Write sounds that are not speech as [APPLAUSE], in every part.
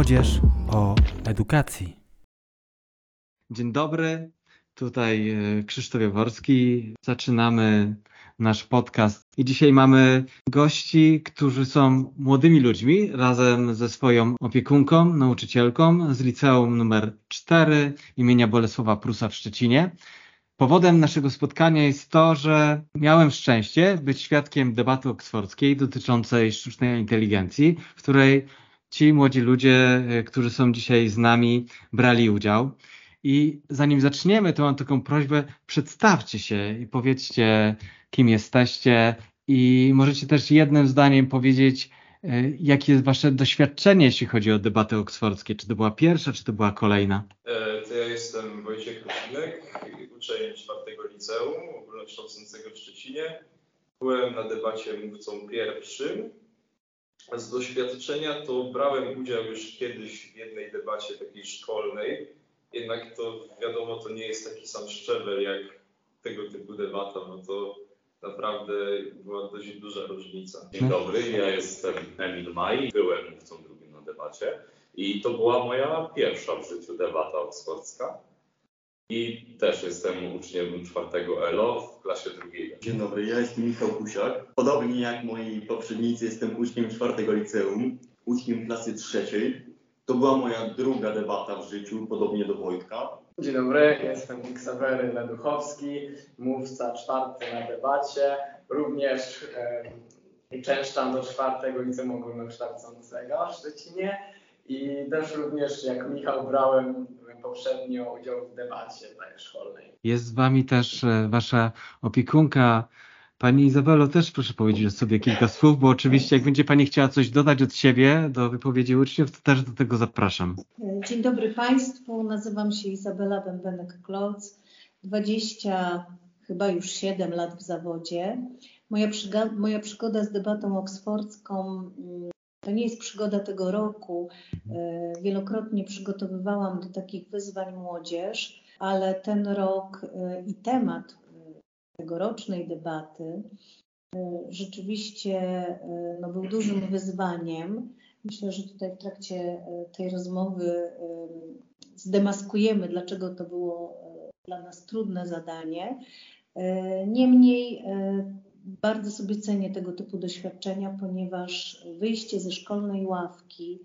Młodzież o edukacji. Dzień dobry, tutaj e, Krzysztof Jaworski. Zaczynamy nasz podcast i dzisiaj mamy gości, którzy są młodymi ludźmi razem ze swoją opiekunką, nauczycielką z liceum numer 4 imienia Bolesława Prusa w Szczecinie. Powodem naszego spotkania jest to, że miałem szczęście być świadkiem debaty oksfordzkiej dotyczącej sztucznej inteligencji, w której ci młodzi ludzie, y, którzy są dzisiaj z nami, brali udział. I zanim zaczniemy, to mam taką prośbę, przedstawcie się i powiedzcie, kim jesteście i możecie też jednym zdaniem powiedzieć, y, jakie jest wasze doświadczenie, jeśli chodzi o debaty oksfordzkie. Czy to była pierwsza, czy to była kolejna? E, To ja jestem Wojciech Rusinek, uczeń czwartego liceum ogólnokształcącego w Szczecinie. Byłem na debacie mówcą pierwszym. Z doświadczenia to brałem udział już kiedyś w jednej debacie takiej szkolnej, jednak to wiadomo, to nie jest taki sam szczebel jak tego typu debata, bo to naprawdę była dość duża różnica. Dzień dobry, ja jestem Emil Maj, byłem mówcą drugim na debacie i to była moja pierwsza w życiu debata oksfordzka. I też jestem uczniem czwartego ELO w klasie drugiej. Dzień dobry, ja jestem Michał Kusiak. Podobnie jak moi poprzednicy jestem uczniem czwartego liceum, uczniem klasy trzeciej. To była moja druga debata w życiu, podobnie do Wojtka. Dzień dobry, jestem Ksawery Leduchowski, mówca czwarty na debacie. Również e, uczęszczam do czwartego liceum ogólnokształcącego w Szczecinie i też również jak Michał brałem poprzednio udział w debacie tak, szkolnej. Jest z wami też e, wasza opiekunka. Pani Izabelo, też proszę powiedzieć o sobie kilka słów, bo oczywiście jak będzie pani chciała coś dodać od siebie do wypowiedzi uczniów, to też do tego zapraszam. Dzień dobry Państwu, nazywam się Izabela Bębenek-Kloc, 20, chyba już 7 lat w zawodzie. Moja przygoda z debatą oksfordzką mm, to nie jest przygoda tego roku. E, Wielokrotnie przygotowywałam do takich wyzwań młodzież, ale ten rok e, i temat e, tegorocznej debaty rzeczywiście no, był dużym wyzwaniem. Myślę, że tutaj w trakcie tej rozmowy zdemaskujemy, dlaczego to było dla nas trudne zadanie. Niemniej bardzo sobie cenię tego typu doświadczenia, ponieważ wyjście ze szkolnej ławki,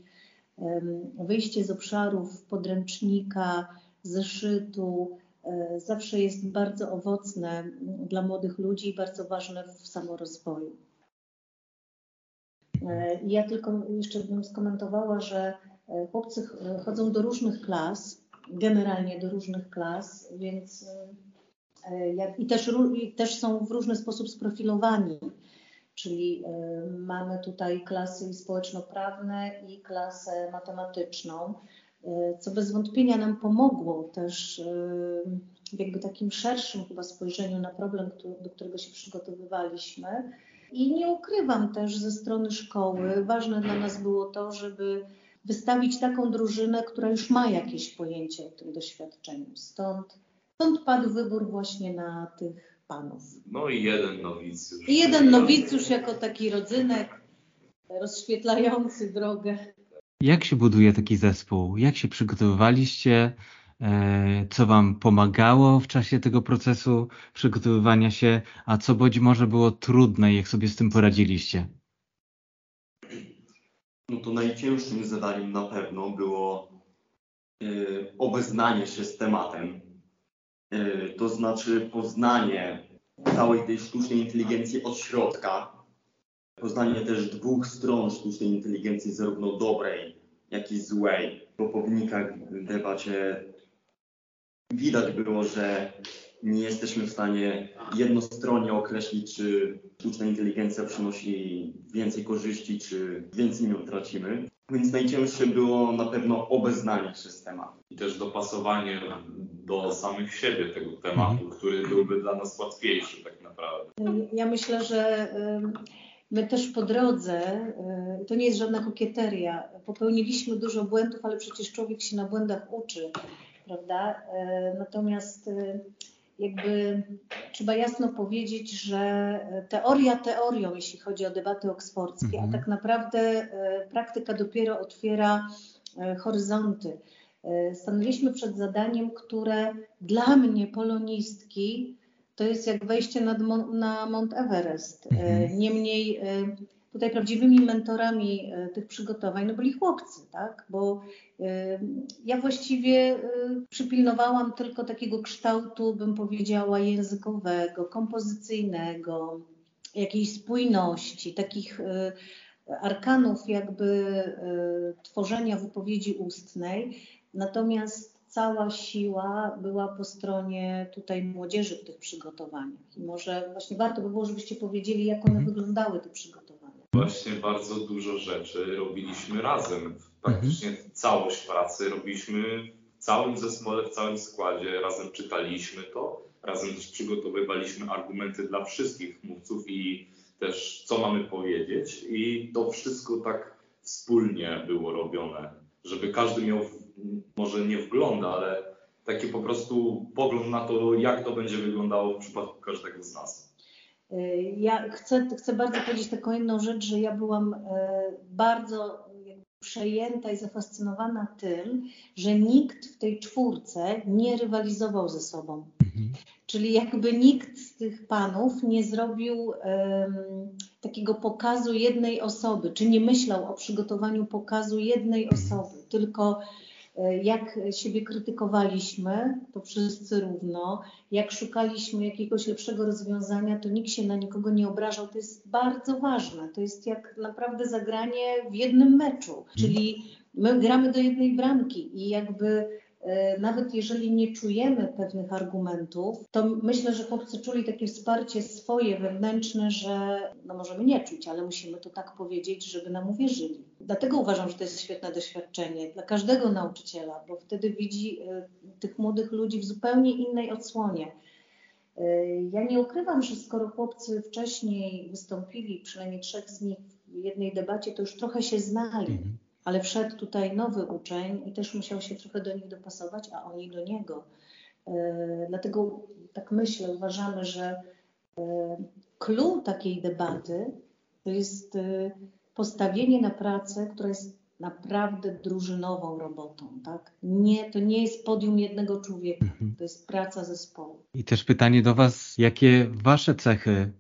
wyjście z obszarów podręcznika, zeszytu, e, zawsze jest bardzo owocne dla młodych ludzi i bardzo ważne w samorozwoju. E, Ja tylko jeszcze bym skomentowała, że e, chłopcy ch- chodzą do różnych klas, generalnie do różnych klas, więc jak, i, też, też są w różny sposób sprofilowani. Czyli e, mamy tutaj klasy społeczno-prawne i klasę matematyczną, e, co bez wątpienia nam pomogło też e, w jakby takim szerszym chyba spojrzeniu na problem, do którego się przygotowywaliśmy. I nie ukrywam też ze strony szkoły, ważne dla nas było to, żeby wystawić taką drużynę, która już ma jakieś pojęcie o tym doświadczeniu. Stąd, stąd padł wybór właśnie na tych panów. No i jeden nowicjusz. I jeden nowicjusz jako taki rodzynek rozświetlający drogę. Jak się buduje taki zespół? Jak się przygotowywaliście? E, Co wam pomagało w czasie tego procesu przygotowywania się, a co być może było trudne, jak sobie z tym poradziliście? No to najcięższym zadaniem na pewno było e, obeznanie się z tematem. E, to znaczy poznanie całej tej sztucznej inteligencji od środka. Poznanie też dwóch stron sztucznej inteligencji, zarówno dobrej, jak i złej. Po wynikach w debacie widać było, że nie jesteśmy w stanie jednostronnie określić, czy sztuczna inteligencja przynosi więcej korzyści, czy więcej ją tracimy. Więc najcięższe było na pewno obeznanie się z tematem. I też dopasowanie do samych siebie tego tematu, który byłby dla nas łatwiejszy tak naprawdę. Ja myślę, że my też po drodze, y, to nie jest żadna kokieteria, popełniliśmy dużo błędów, ale przecież człowiek się na błędach uczy, prawda? Y, Natomiast jakby trzeba jasno powiedzieć, że teoria teorią, jeśli chodzi o debaty oksfordzkie, Mhm. a tak naprawdę y, praktyka dopiero otwiera e, horyzonty. E, Stanęliśmy przed zadaniem, które dla mnie, polonistki, to jest jak wejście na Mount Everest. E, Mhm. Niemniej e, tutaj prawdziwymi mentorami e, tych przygotowań no byli chłopcy, tak? Bo e, ja właściwie e, przypilnowałam tylko takiego kształtu, bym powiedziała, językowego, kompozycyjnego, jakiejś spójności, takich arkanów jakby tworzenia wypowiedzi ustnej. Natomiast cała siła była po stronie tutaj młodzieży w tych przygotowaniach. I może właśnie warto by było, żebyście powiedzieli, jak one Mhm. wyglądały, te przygotowania. Właśnie bardzo dużo rzeczy robiliśmy razem. Praktycznie całość pracy robiliśmy w całym zespole, w całym składzie. Razem czytaliśmy to, razem też przygotowywaliśmy argumenty dla wszystkich mówców i też co mamy powiedzieć. I to wszystko tak wspólnie było robione, żeby każdy miał, może nie wgląd, ale taki po prostu pogląd na to, jak to będzie wyglądało w przypadku każdego z nas. Ja chcę, chcę bardzo powiedzieć taką jedną rzecz, że ja byłam e, bardzo przejęta i zafascynowana tym, że nikt w tej czwórce nie rywalizował ze sobą. Mhm. Czyli jakby nikt z tych panów nie zrobił em, takiego pokazu jednej osoby, czy nie myślał o przygotowaniu pokazu jednej osoby, tylko jak siebie krytykowaliśmy, to wszyscy równo, jak szukaliśmy jakiegoś lepszego rozwiązania, to nikt się na nikogo nie obrażał. To jest bardzo ważne. To jest jak naprawdę zagranie w jednym meczu, czyli my gramy do jednej bramki i jakby e, nawet jeżeli nie czujemy pewnych argumentów, to myślę, że chłopcy czuli takie wsparcie swoje wewnętrzne, że no możemy nie czuć, ale musimy to tak powiedzieć, żeby nam uwierzyli. Dlatego uważam, że to jest świetne doświadczenie dla każdego nauczyciela, bo wtedy widzi e, tych młodych ludzi w zupełnie innej odsłonie. E, Ja nie ukrywam, że skoro chłopcy wcześniej wystąpili, przynajmniej trzech z nich w jednej debacie, to już trochę się znali Mhm. ale wszedł tutaj nowy uczeń i też musiał się trochę do nich dopasować, a oni do niego. E, Dlatego tak myślę, uważamy, że clue takiej debaty to jest postawienie na pracę, która jest naprawdę drużynową robotą. Tak? Nie, to nie jest podium jednego człowieka, Mhm. to jest praca zespołu. I też pytanie do Was, jakie Wasze cechy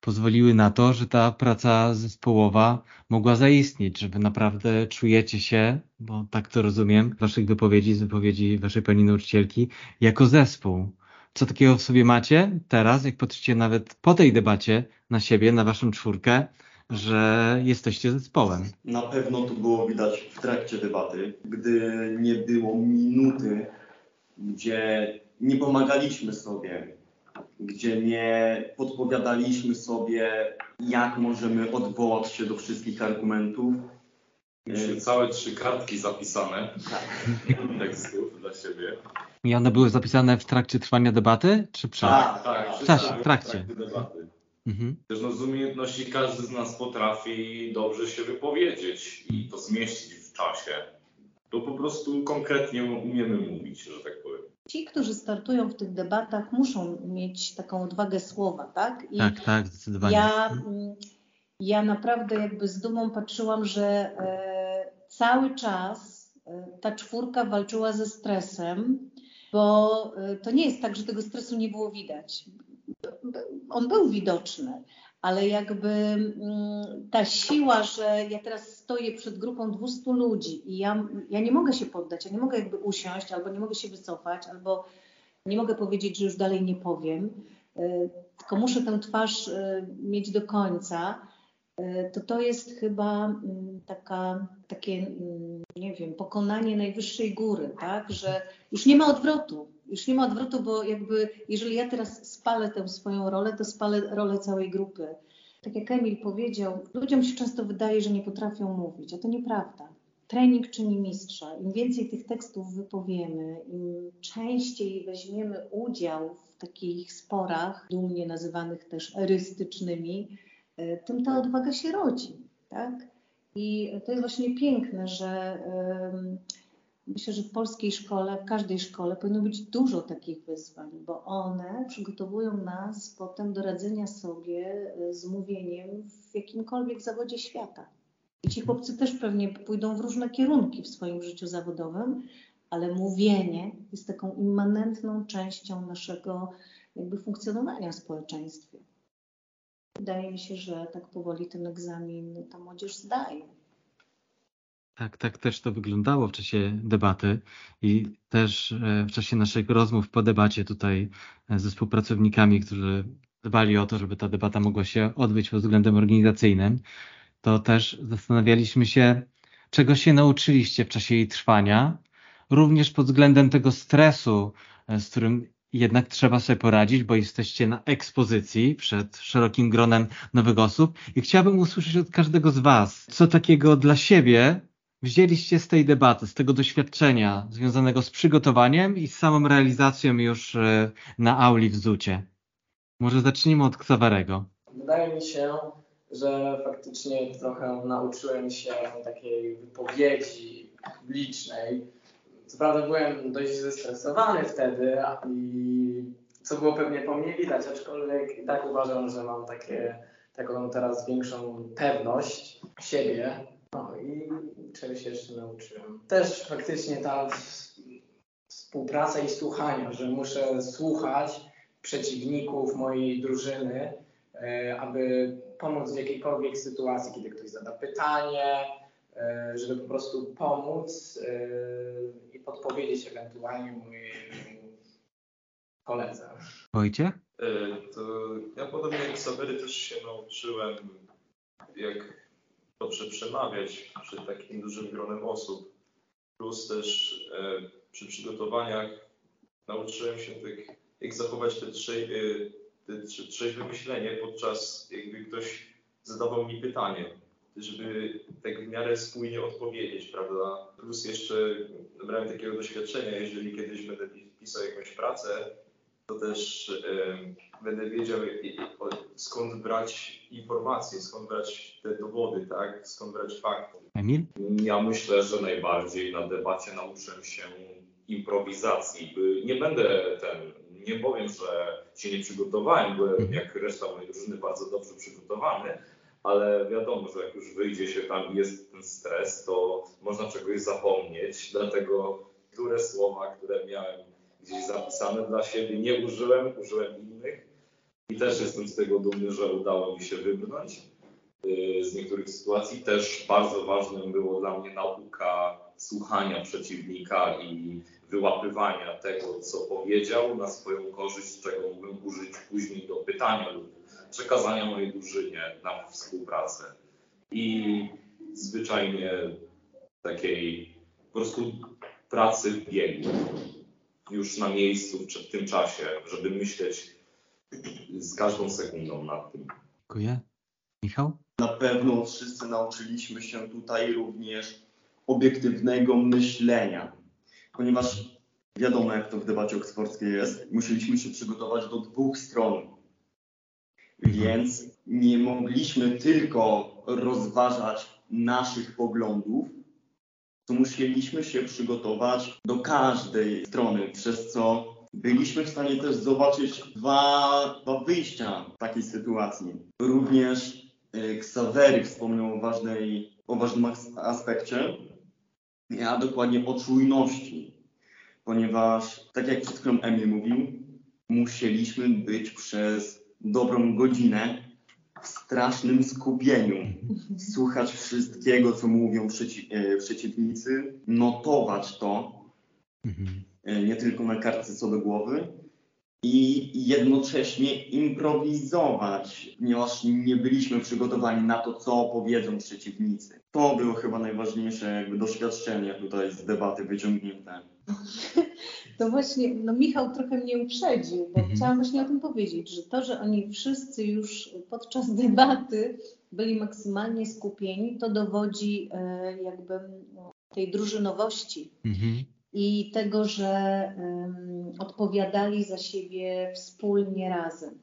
pozwoliły na to, że ta praca zespołowa mogła zaistnieć, że Wy naprawdę czujecie się, bo tak to rozumiem, Waszych wypowiedzi, z wypowiedzi Waszej pani nauczycielki, jako zespół. Co takiego w sobie macie teraz, jak patrzycie nawet po tej debacie na siebie, na Waszą czwórkę, że jesteście zespołem? Na pewno to było widać w trakcie debaty, gdy nie było minuty, gdzie nie pomagaliśmy sobie, gdzie nie podpowiadaliśmy sobie, jak możemy odwołać się do wszystkich argumentów. Mieliśmy całe trzy kartki zapisane [LAUGHS] tekstów dla siebie. I one były zapisane w trakcie trwania debaty, czy przed? Tak, Tak, W wszystko czasie, było w trakcie. debaty. Mhm. Też no, z umiejętności każdy z nas potrafi dobrze się wypowiedzieć i to zmieścić w czasie. To po prostu konkretnie umiemy mówić, że tak powiem. Ci, którzy startują w tych debatach, muszą mieć taką odwagę słowa, tak? I Tak, tak, zdecydowanie. Ja, ja naprawdę jakby z dumą patrzyłam, że e, cały czas e, ta czwórka walczyła ze stresem, bo e, to nie jest tak, że tego stresu nie było widać. On był widoczny, ale jakby mm, ta siła, że ja teraz stoję przed grupą 200 ludzi i ja, ja nie mogę się poddać, ja nie mogę jakby usiąść, albo nie mogę się wycofać, albo nie mogę powiedzieć, że już dalej nie powiem, e, tylko muszę tę twarz e, mieć do końca, e, to to jest chyba mm, taka, takie, mm, nie wiem, pokonanie najwyższej góry, tak, że już nie ma odwrotu, już nie ma odwrotu, bo jakby jeżeli ja teraz spalę tę swoją rolę, to spalę rolę całej grupy. Tak jak Emil powiedział, ludziom się często wydaje, że nie potrafią mówić, a to nieprawda. Trening czyni mistrza. Im więcej tych tekstów wypowiemy, im częściej weźmiemy udział w takich sporach, dumnie nazywanych też erystycznymi, e, tym ta odwaga się rodzi. Tak? I to jest właśnie piękne, że em, myślę, że w polskiej szkole, w każdej szkole powinno być dużo takich wyzwań, bo one przygotowują nas potem do radzenia sobie e, z mówieniem w jakimkolwiek zawodzie świata. I ci chłopcy też pewnie pójdą w różne kierunki w swoim życiu zawodowym, ale mówienie jest taką immanentną częścią naszego jakby funkcjonowania w społeczeństwie. Wydaje mi się, że tak powoli ten egzamin ta młodzież zdaje. Tak, tak też to wyglądało w czasie debaty i też e, w czasie naszych rozmów po debacie tutaj e, ze współpracownikami, którzy dbali o to, żeby ta debata mogła się odbyć pod względem organizacyjnym, to też zastanawialiśmy się, czego się nauczyliście w czasie jej trwania, również pod względem tego stresu, e, z którym jednak trzeba sobie poradzić, bo jesteście na ekspozycji przed szerokim gronem nowych osób i chciałbym usłyszeć od każdego z Was, co takiego dla siebie wzięliście z tej debaty, z tego doświadczenia związanego z przygotowaniem i z samą realizacją już e, na auli w Zucie. Może zacznijmy od Ksawerego. Wydaje mi się, że faktycznie trochę nauczyłem się takiej wypowiedzi publicznej. Co prawda byłem dość zestresowany wtedy i co było pewnie po mnie widać, aczkolwiek i tak uważam, że mam takie, taką teraz większą pewność siebie. No i czegoś jeszcze nauczyłem. Też faktycznie ta współpraca i słuchanie, że muszę słuchać przeciwników mojej drużyny, e, aby pomóc w jakiejkolwiek sytuacji, kiedy ktoś zada pytanie, e, żeby po prostu pomóc e, i podpowiedzieć ewentualnie mojemu koledze. Wojciech? To ja podobnie jak Sawery też się nauczyłem, jak dobrze przemawiać przed takim dużym gronem osób. Plus też e, przy przygotowaniach nauczyłem się tak, jak zachować te, te trzeźwe myślenie podczas jakby ktoś zadawał mi pytanie, żeby tak w miarę spójnie odpowiedzieć, prawda? Plus jeszcze brałem takiego doświadczenia, jeżeli kiedyś będę pisał jakąś pracę, to też będę wiedział skąd brać informacje, skąd brać te dowody, tak? skąd brać fakty. Emil? Ja myślę, że najbardziej na debacie nauczyłem się improwizacji. Nie będę ten, nie powiem, że się nie przygotowałem, byłem Mhm. jak reszta mojej drużyny bardzo dobrze przygotowany, ale wiadomo, że jak już wyjdzie się tam i jest ten stres, to można czegoś zapomnieć, dlatego które słowa, które miałem gdzieś zapisane dla siebie, nie użyłem, użyłem innych i też jestem z tego dumny, że udało mi się wybrnąć y, z niektórych sytuacji. Też bardzo ważnym było dla mnie nauka słuchania przeciwnika i wyłapywania tego, co powiedział na swoją korzyść, czego mógłbym użyć później do pytania lub przekazania mojej drużynie na współpracę. I zwyczajnie takiej po prostu pracy w biegu, już na miejscu, w tym czasie, żeby myśleć z każdą sekundą nad tym. Dziękuję. Michał? Na pewno wszyscy nauczyliśmy się tutaj również obiektywnego myślenia, ponieważ wiadomo, jak to w debacie oksfordzkiej jest, musieliśmy się przygotować do dwóch stron, więc nie mogliśmy tylko rozważać naszych poglądów, to musieliśmy się przygotować do każdej strony, przez co byliśmy w stanie też zobaczyć dwa, dwa wyjścia takiej sytuacji. Również Ksawery wspomniał o, ważnej, o ważnym as- aspekcie, a dokładnie o czujności, ponieważ, tak jak przed chwilą Emil mówił, musieliśmy być przez dobrą godzinę w strasznym skupieniu, słuchać wszystkiego, co mówią przeci- e, przeciwnicy, notować to, Mhm. e, nie tylko na kartce co do głowy i jednocześnie improwizować, ponieważ nie byliśmy przygotowani na to, co powiedzą przeciwnicy. To było chyba najważniejsze jakby doświadczenie tutaj z debaty wyciągnięte. [LAUGHS] To właśnie, no Michał trochę mnie uprzedził, bo Mhm. chciałam właśnie o tym powiedzieć, że to, że oni wszyscy już podczas [LAUGHS] debaty byli maksymalnie skupieni, to dowodzi e, jakby no, tej drużynowości Mhm. i tego, że em, odpowiadali za siebie wspólnie razem.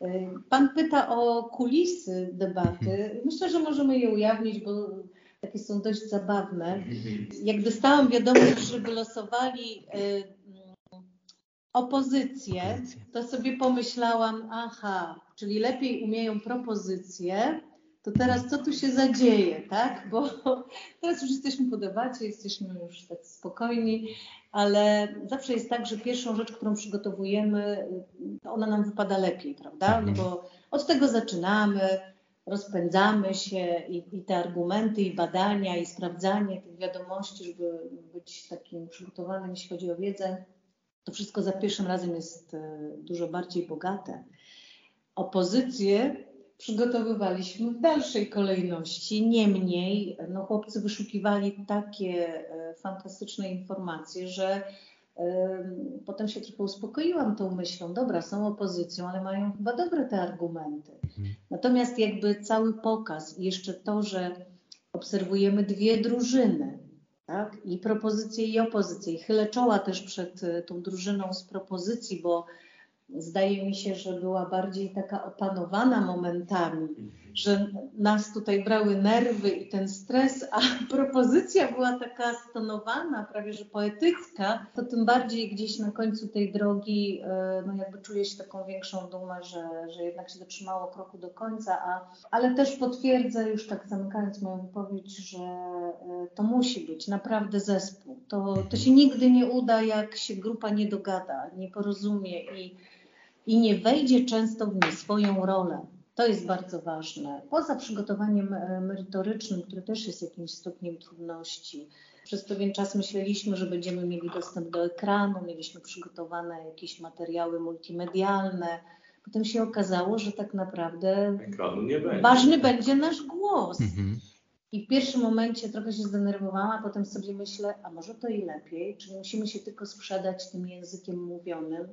E, Pan pyta o kulisy debaty. Myślę, że możemy je ujawnić, bo takie są dość zabawne. Jak dostałam wiadomość, że wylosowali y, mm, opozycję, to sobie pomyślałam, aha, czyli lepiej umieją propozycje to teraz co tu się zadzieje, tak? Bo [LAUGHS] teraz już jesteśmy po debacie, jesteśmy już tak spokojni, ale zawsze jest tak, że pierwszą rzecz, którą przygotowujemy, ona nam wypada lepiej, prawda? No bo od tego zaczynamy, rozpędzamy się i, i te argumenty, i badania, i sprawdzanie tych wiadomości, żeby być takim przygotowanym, jeśli chodzi o wiedzę, to wszystko za pierwszym razem jest e, dużo bardziej bogate. Opozycję przygotowywaliśmy w dalszej kolejności. Niemniej no, chłopcy wyszukiwali takie e, fantastyczne informacje, że Potem się trochę uspokoiłam tą myślą, dobra, są opozycją, ale mają chyba dobre te argumenty. Mhm. Natomiast jakby cały pokaz i jeszcze to, że obserwujemy dwie drużyny, tak? i propozycje i opozycje. I chylę czoła też przed e, tą drużyną z propozycji, bo zdaje mi się, że była bardziej taka opanowana momentami, że nas tutaj brały nerwy i ten stres, a [LAUGHS] propozycja była taka stonowana, prawie że poetycka, to tym bardziej gdzieś na końcu tej drogi, e, no jakby czuję się taką większą dumę, że, że jednak się dotrzymało kroku do końca, a, ale też potwierdzę już tak zamykając moją wypowiedź, że e, to musi być naprawdę zespół. To, to się nigdy nie uda, jak się grupa nie dogada, nie porozumie i i nie wejdzie często w nie swoją rolę. To jest bardzo ważne. Poza przygotowaniem e, merytorycznym, które też jest jakimś stopniem trudności. Przez pewien czas myśleliśmy, że będziemy mieli dostęp do ekranu, mieliśmy przygotowane jakieś materiały multimedialne. Potem się okazało, że tak naprawdę będzie. ważny będzie nasz głos. Mhm. I w pierwszym momencie trochę się zdenerwowałam, a potem sobie myślę, a może to i lepiej, czyli musimy się tylko sprzedać tym językiem mówionym,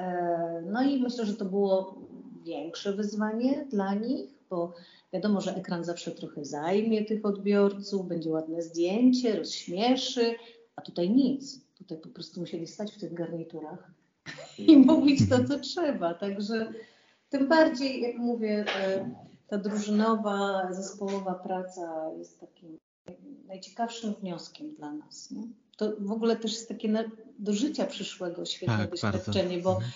E, no i myślę, że to było większe wyzwanie dla nich, bo wiadomo, że ekran zawsze trochę zajmie tych odbiorców, będzie ładne zdjęcie, rozśmieszy, a tutaj nic. Tutaj po prostu musieli stać w tych garniturach i mówić to, co trzeba. Także tym bardziej, jak mówię, e, ta drużynowa, zespołowa praca jest takim najciekawszym wnioskiem dla nas. Nie? To w ogóle też jest takie do życia przyszłego świetne tak, doświadczenie, bardzo. bo mhm.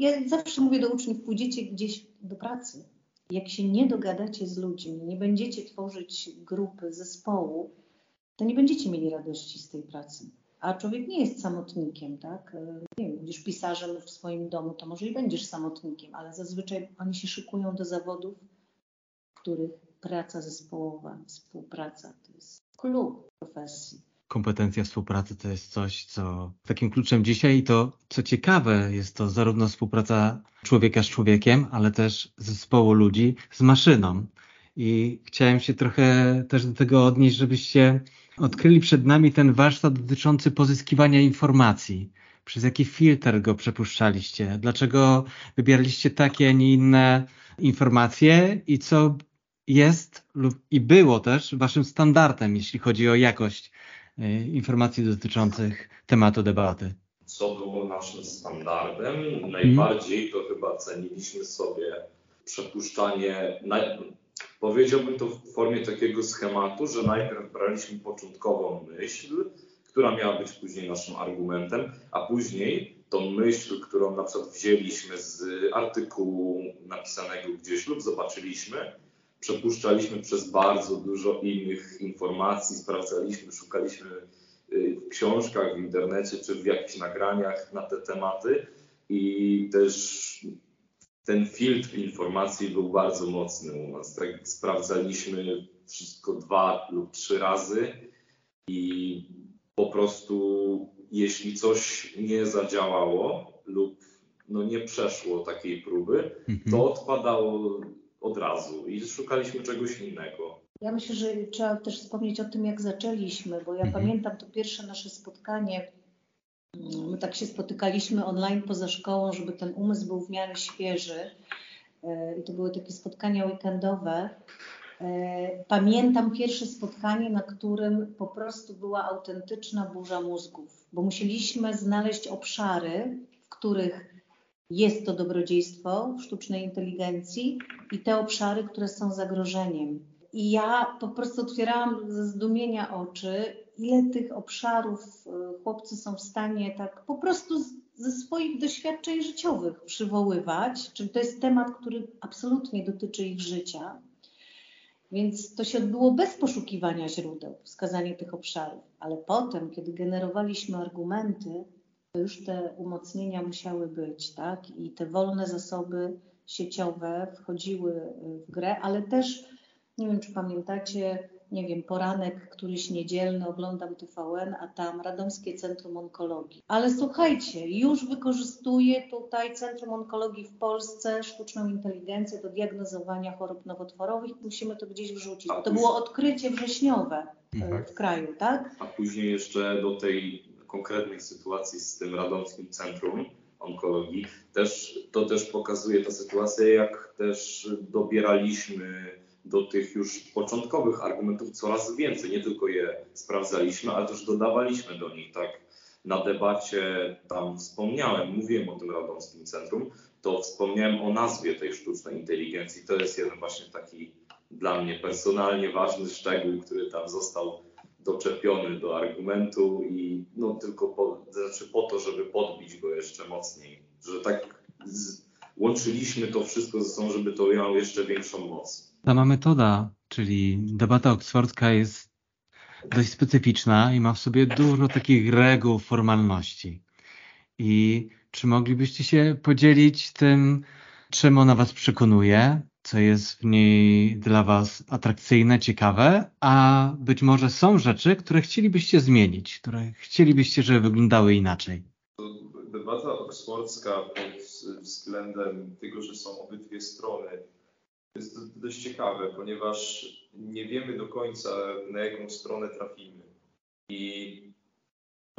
Ja zawsze mówię do uczniów, pójdziecie gdzieś do pracy. Jak się nie dogadacie z ludźmi, nie będziecie tworzyć grupy, zespołu, to nie będziecie mieli radości z tej pracy. A człowiek nie jest samotnikiem, tak? Nie wiem, będziesz pisarzem w swoim domu, to może i będziesz samotnikiem, ale zazwyczaj oni się szykują do zawodów, w których praca zespołowa, współpraca to jest klub profesji kompetencja współpracy to jest coś, co takim kluczem dzisiaj to, co ciekawe, jest to zarówno współpraca człowieka z człowiekiem, ale też zespołu ludzi z maszyną. I chciałem się trochę też do tego odnieść, żebyście odkryli przed nami ten warsztat dotyczący pozyskiwania informacji. Przez jaki filtr go przepuszczaliście? Dlaczego wybieraliście takie, a nie inne informacje? I co jest lub i było też waszym standardem, jeśli chodzi o jakość informacji dotyczących tematu debaty. Co było naszym standardem? Najbardziej to chyba ceniliśmy sobie przepuszczanie, powiedziałbym to w formie takiego schematu, że najpierw braliśmy początkową myśl, która miała być później naszym argumentem, a później tą myśl, którą na przykład wzięliśmy z artykułu napisanego gdzieś lub zobaczyliśmy, przepuszczaliśmy przez bardzo dużo innych informacji, sprawdzaliśmy, szukaliśmy y, w książkach, w internecie czy w jakichś nagraniach na te tematy i też ten filtr informacji był bardzo mocny u nas. Tak sprawdzaliśmy wszystko dwa lub trzy razy i po prostu jeśli coś nie zadziałało lub no nie przeszło takiej próby, to mhm. odpadało od razu i szukaliśmy czegoś innego. Ja myślę, że trzeba też wspomnieć o tym, jak zaczęliśmy, bo ja mhm. pamiętam to pierwsze nasze spotkanie. My tak się spotykaliśmy online poza szkołą, żeby ten umysł był w miarę świeży. E, I to były takie spotkania weekendowe. E, pamiętam pierwsze spotkanie, na którym po prostu była autentyczna burza mózgów, bo musieliśmy znaleźć obszary, w których jest to dobrodziejstwo sztucznej inteligencji i te obszary, które są zagrożeniem. I ja po prostu otwierałam ze zdumienia oczy, ile tych obszarów y, chłopcy są w stanie tak po prostu ze swoich doświadczeń życiowych przywoływać, czyli to jest temat, który absolutnie dotyczy ich życia. Więc to się odbyło bez poszukiwania źródeł, wskazanie tych obszarów. Ale potem, kiedy generowaliśmy argumenty, to już te umocnienia musiały być, tak? I te wolne zasoby sieciowe wchodziły w grę, ale też, nie wiem czy pamiętacie, nie wiem, poranek któryś niedzielny, oglądam TVN, a tam Radomskie Centrum Onkologii. Ale słuchajcie, już wykorzystuje tutaj Centrum Onkologii w Polsce sztuczną inteligencję do diagnozowania chorób nowotworowych. Musimy to gdzieś wrzucić. To było odkrycie wrześniowe e, Mhm. w kraju, tak? A później jeszcze do tej konkretnej sytuacji z tym Radomskim Centrum Onkologii, też, to też pokazuje ta sytuacja, jak też dobieraliśmy do tych już początkowych argumentów coraz więcej. Nie tylko je sprawdzaliśmy, ale też dodawaliśmy do nich. Tak na debacie tam wspomniałem, mówiłem o tym Radomskim Centrum, to wspomniałem o nazwie tej sztucznej inteligencji. To jest jeden właśnie taki dla mnie personalnie ważny szczegół, który tam został doczepiony do argumentu i no tylko po, znaczy po to, żeby podbić go jeszcze mocniej. Że tak z, łączyliśmy to wszystko ze sobą, żeby to miało jeszcze większą moc. Sama metoda, czyli debata oksfordzka jest dość specyficzna i ma w sobie dużo takich reguł, formalności. I czy moglibyście się podzielić tym, czym ona Was przekonuje, co jest w niej dla Was atrakcyjne, ciekawe, a być może są rzeczy, które chcielibyście zmienić, które chcielibyście, żeby wyglądały inaczej? Debata oksfordzka pod względem tego, że są obydwie strony, jest dość ciekawe, ponieważ nie wiemy do końca, na jaką stronę trafimy. I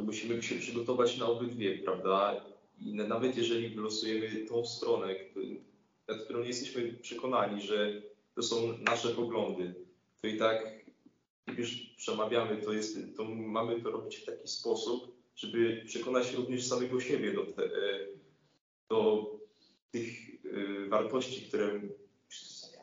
musimy się przygotować na obydwie, prawda? I na- nawet jeżeli wylosujemy tą stronę, nad którą nie jesteśmy przekonani, że to są nasze poglądy, to i tak, już przemawiamy, to, jest, to mamy to robić w taki sposób, żeby przekonać również samego siebie do, te, e, do tych e, wartości, które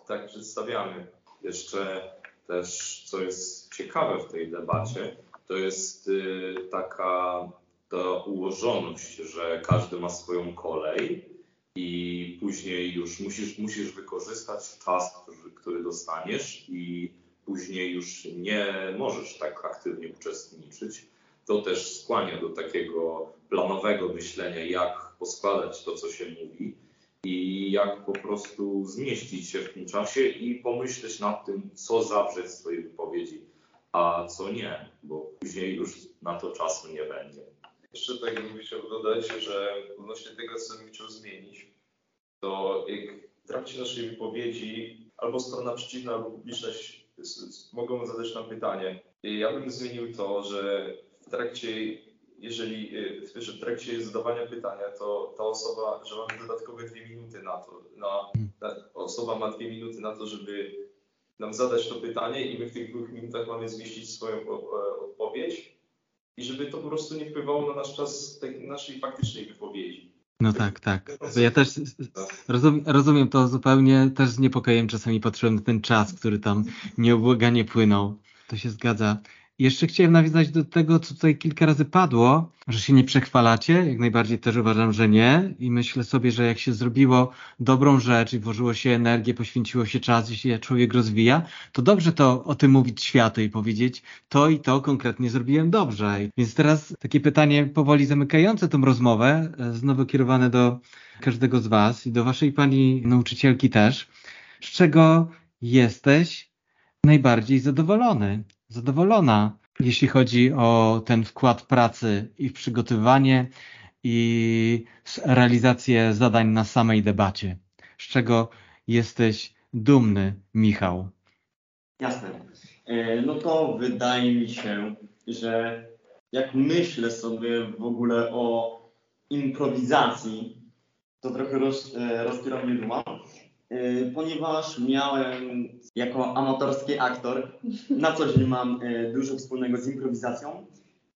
tak przedstawiamy. Jeszcze też, co jest ciekawe w tej debacie, to jest y, taka ta ułożoność, że każdy ma swoją kolej i później już musisz, musisz wykorzystać czas, który, który dostaniesz i później już nie możesz tak aktywnie uczestniczyć. To też skłania do takiego planowego myślenia, jak poskładać to, co się mówi i jak po prostu zmieścić się w tym czasie i pomyśleć nad tym, co zawrzeć w swojej wypowiedzi, a co nie, bo później już na to czasu nie będzie. Jeszcze tak bym chciał dodać, że odnośnie tego, co bym chciał zmienić, to jak w trakcie naszej wypowiedzi albo strona przeciwna, albo publiczność mogą zadać nam pytanie. Ja bym zmienił to, że w trakcie, jeżeli y, że w trakcie zadawania pytania, to ta osoba, że mamy dodatkowe dwie minuty na to, na, na, osoba ma dwie minuty na to, żeby nam zadać to pytanie i my w tych dwóch minutach mamy zmieścić swoją odpowiedź i żeby to po prostu nie wpływało na nasz czas tej naszej faktycznej wypowiedzi. No tak, tak. Ja też rozumiem to zupełnie, też z niepokojem czasami patrzyłem na ten czas, który tam nieubłaganie płynął. To się zgadza. Jeszcze chciałem nawiązać do tego, co tutaj kilka razy padło, że się nie przechwalacie. Jak najbardziej też uważam, że nie. I myślę sobie, że jak się zrobiło dobrą rzecz i włożyło się energię, poświęciło się czas i się człowiek rozwija, to dobrze to o tym mówić światu i powiedzieć, to i to konkretnie zrobiłem dobrze. Więc teraz takie pytanie powoli zamykające tą rozmowę, e, znowu kierowane do każdego z Was i do Waszej pani nauczycielki też. Z czego jesteś najbardziej zadowolony? Zadowolona, jeśli chodzi o ten wkład pracy i w przygotowywanie i realizację zadań na samej debacie. Z czego jesteś dumny, Michał? Jasne. E, No to wydaje mi się, że jak myślę sobie w ogóle o improwizacji, to trochę roz, e, rozpiera mnie duma, ponieważ miałem jako amatorski aktor, na co dzień mam e, dużo wspólnego z improwizacją,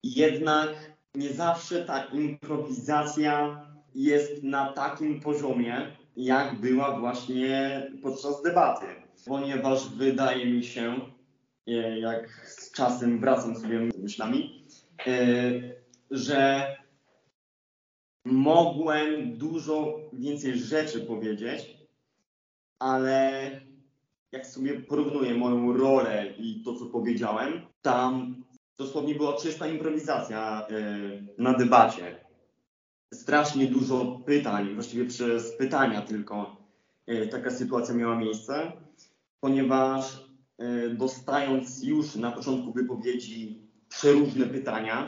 jednak nie zawsze ta improwizacja jest na takim poziomie, jak była właśnie podczas debaty. Ponieważ wydaje mi się, e, jak z czasem wracam sobie myślami, że mogłem dużo więcej rzeczy powiedzieć, ale jak sobie porównuję moją rolę i to, co powiedziałem, tam dosłownie była czysta improwizacja e, na debacie. Strasznie dużo pytań, właściwie przez pytania tylko e, taka sytuacja miała miejsce, ponieważ e, dostając już na początku wypowiedzi przeróżne pytania,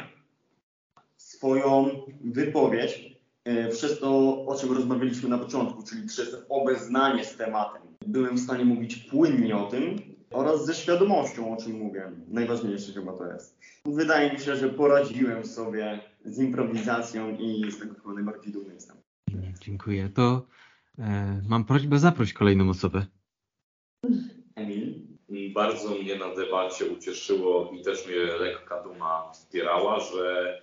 swoją wypowiedź e, przez to, o czym rozmawialiśmy na początku, czyli przez obeznanie z tematem. Byłem w stanie mówić płynnie o tym oraz ze świadomością, o czym mówię. Najważniejsze chyba to jest. Wydaje mi się, że poradziłem sobie z improwizacją i z tego chyba najbardziej dumny jestem. Dziękuję. To e, mam prośbę, zaproś kolejną osobę. Emil? Bardzo mnie na debacie ucieszyło i też mnie lekka duma wspierała, że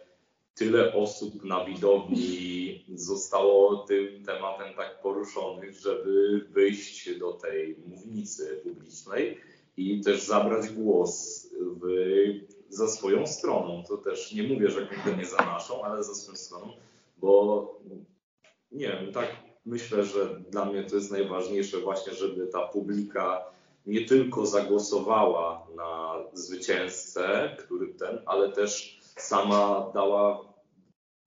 tyle osób na widowni zostało tym tematem tak poruszonych, żeby wyjść do tej mównicy publicznej i też zabrać głos w, za swoją stroną. To też nie mówię, że kompletnie za naszą, ale za swoją stroną, bo nie wiem, tak myślę, że dla mnie to jest najważniejsze właśnie, żeby ta publika nie tylko zagłosowała na zwycięzcę, który ten, ale też sama dała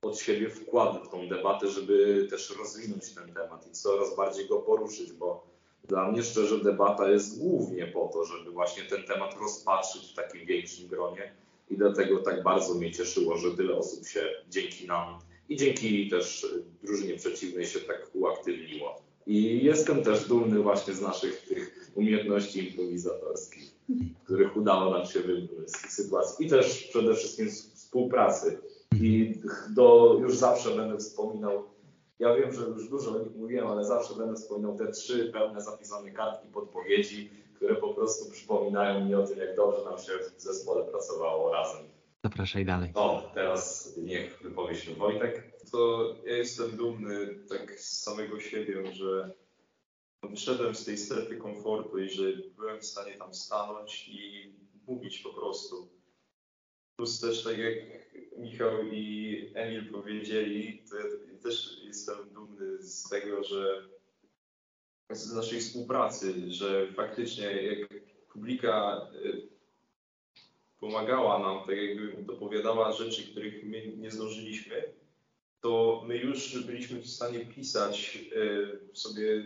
od siebie wkład w tą debatę, żeby też rozwinąć ten temat i coraz bardziej go poruszyć, bo dla mnie szczerze debata jest głównie po to, żeby właśnie ten temat rozpatrzyć w takim większym gronie i dlatego tak bardzo mnie cieszyło, że tyle osób się dzięki nam i dzięki też drużynie przeciwnej się tak uaktywniło. I jestem też dumny właśnie z naszych tych umiejętności improwizatorskich, których udało nam się wybrnąć z tych sytuacji i też przede wszystkim z współpracy. I do, już zawsze będę wspominał, ja wiem, że już dużo o nich mówiłem, ale zawsze będę wspominał te trzy pełne zapisane kartki podpowiedzi, które po prostu przypominają mi o tym, jak dobrze nam się w zespole pracowało razem. Zapraszaj dalej. O, teraz niech wypowie się Wojtek. To ja jestem dumny tak z samego siebie, że wyszedłem z tej strefy komfortu i że byłem w stanie tam stanąć i mówić po prostu. Plus też tak jak Michał i Emil powiedzieli, to ja też jestem dumny z tego, że z naszej współpracy, że faktycznie jak publika y, pomagała nam, tak jakby dopowiadała rzeczy, których my nie zdążyliśmy, to my już byliśmy w stanie pisać y, sobie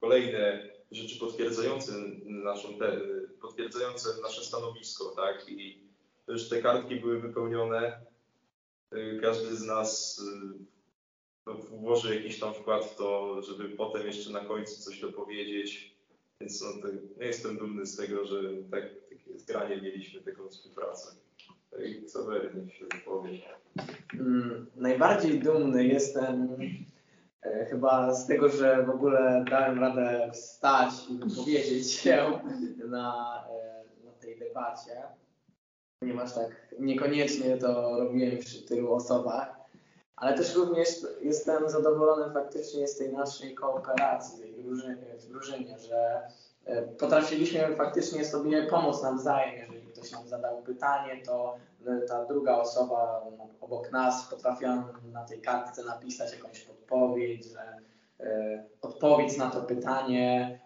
kolejne rzeczy potwierdzające naszą potwierdzające nasze stanowisko, tak? I już te kartki były wypełnione. Y, Każdy z nas y, no, włoży jakiś tam wkład w to, żeby potem jeszcze na końcu coś dopowiedzieć. Więc no, to, ja jestem dumny z tego, że tak, takie zgranie mieliśmy, taką współpracę. Ksawery niech się wypowie. Mm, Najbardziej dumny jestem e, chyba z tego, że w ogóle dałem radę wstać i wypowiedzieć się na, e, na tej debacie, ponieważ tak niekoniecznie to robiłem przy tylu osobach, ale też również jestem zadowolony faktycznie z tej naszej kooperacji, w drużynie, że e, potrafiliśmy faktycznie sobie pomóc nawzajem, jeżeli ktoś nam zadał pytanie, to e, ta druga osoba obok nas potrafiła na tej kartce napisać jakąś podpowiedź, że e, odpowiedz na to pytanie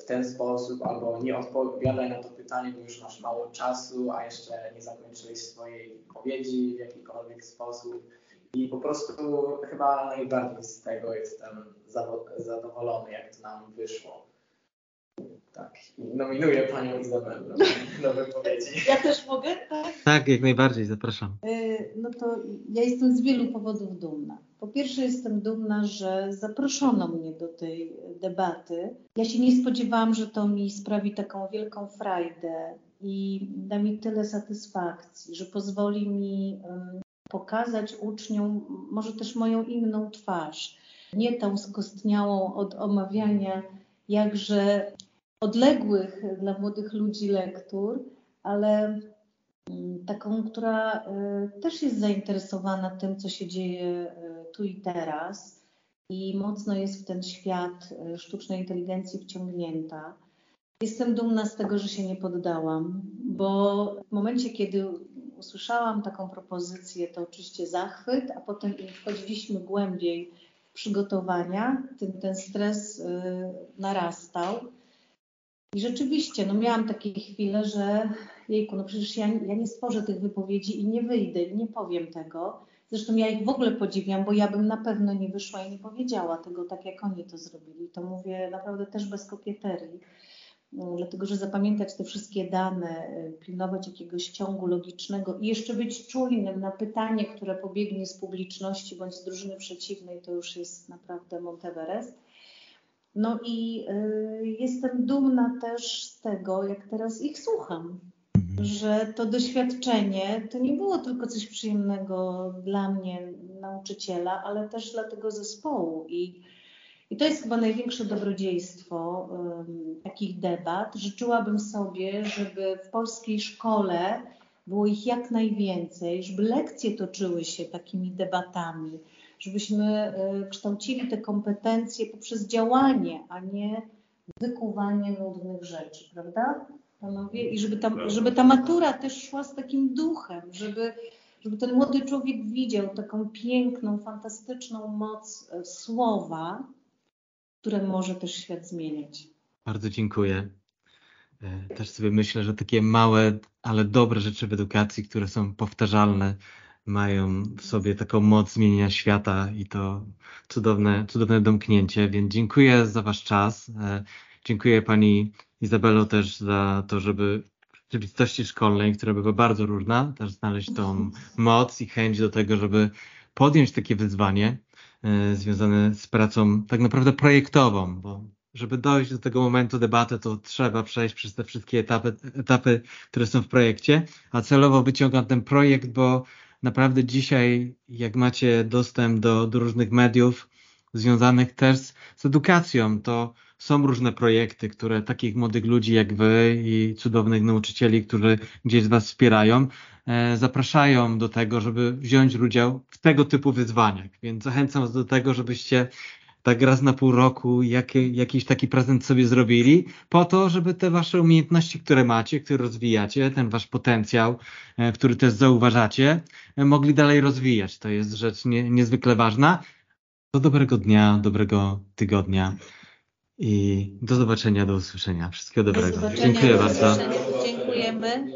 w ten sposób, albo nie odpowiadaj na to pytanie, bo już masz mało czasu, a jeszcze nie zakończyłeś swojej powiedzi w jakikolwiek sposób. I po prostu chyba najbardziej z tego jestem zadowolony, jak to nam wyszło. Tak, nominuję Panią Izabelę do wypowiedzi. Ja też mogę, tak? Tak, jak najbardziej, zapraszam. Y, No to ja jestem z wielu powodów dumna. Po pierwsze jestem dumna, że zaproszono mnie do tej debaty. Ja się nie spodziewałam, że to mi sprawi taką wielką frajdę i da mi tyle satysfakcji, że pozwoli mi pokazać uczniom może też moją inną twarz. Nie tą skostniałą od omawiania jakże odległych dla młodych ludzi lektur, ale mm, taką, która y, też jest zainteresowana tym, co się dzieje y, tu i teraz i mocno jest w ten świat sztucznej inteligencji wciągnięta. Jestem dumna z tego, że się nie poddałam, bo w momencie, kiedy usłyszałam taką propozycję, to oczywiście zachwyt, a potem wchodziliśmy głębiej w przygotowania, tym ten stres narastał. I rzeczywiście, no miałam takie chwile, że jejku, no przecież ja, ja nie stworzę tych wypowiedzi i nie wyjdę i nie powiem tego. Zresztą ja ich w ogóle podziwiam, bo ja bym na pewno nie wyszła i nie powiedziała tego tak, jak oni to zrobili. To mówię naprawdę też bez kokieterii, no, dlatego że zapamiętać te wszystkie dane, y, pilnować jakiegoś ciągu logicznego i jeszcze być czujnym na pytanie, które pobiegnie z publiczności bądź z drużyny przeciwnej, to już jest naprawdę Monteverest. No i y, jestem dumna też z tego, jak teraz ich słucham, że to doświadczenie to nie było tylko coś przyjemnego dla mnie, nauczyciela, ale też dla tego zespołu. I, i to jest chyba największe dobrodziejstwo um, takich debat. Życzyłabym sobie, żeby w polskiej szkole było ich jak najwięcej, żeby lekcje toczyły się takimi debatami, żebyśmy y, kształcili te kompetencje poprzez działanie, a nie wykuwanie nudnych rzeczy, prawda? Panowie? I żeby ta, żeby ta matura też szła z takim duchem, żeby, żeby ten młody człowiek widział taką piękną, fantastyczną moc e, słowa, które może też świat zmieniać. Bardzo dziękuję. E, Też sobie myślę, że takie małe, ale dobre rzeczy w edukacji, które są powtarzalne, mają w sobie taką moc zmienienia świata i to cudowne, cudowne domknięcie. Więc dziękuję za Wasz czas. E, Dziękuję Pani Izabelo też za to, żeby w rzeczywistości szkolnej, która bywa bardzo różna, też znaleźć tą [LAUGHS] moc i chęć do tego, żeby podjąć takie wyzwanie e, związane z pracą tak naprawdę projektową, bo żeby dojść do tego momentu debaty, to trzeba przejść przez te wszystkie etapy, etapy, które są w projekcie, a celowo wyciągam ten projekt, bo naprawdę dzisiaj, jak macie dostęp do, do różnych mediów związanych też z, z edukacją, to są różne projekty, które takich młodych ludzi jak wy i cudownych nauczycieli, którzy gdzieś z was wspierają, e, zapraszają do tego, żeby wziąć udział w tego typu wyzwaniach. Więc zachęcam was do tego, żebyście tak raz na pół roku jaki, jakiś taki prezent sobie zrobili, po to, żeby te wasze umiejętności, które macie, które rozwijacie, ten wasz potencjał, e, który też zauważacie, e, mogli dalej rozwijać. To jest rzecz nie, niezwykle ważna. Do dobrego dnia, dobrego tygodnia i do zobaczenia, do usłyszenia. Wszystkiego Do dobrego. zobaczenia, Dziękuję do bardzo. Dziękujemy.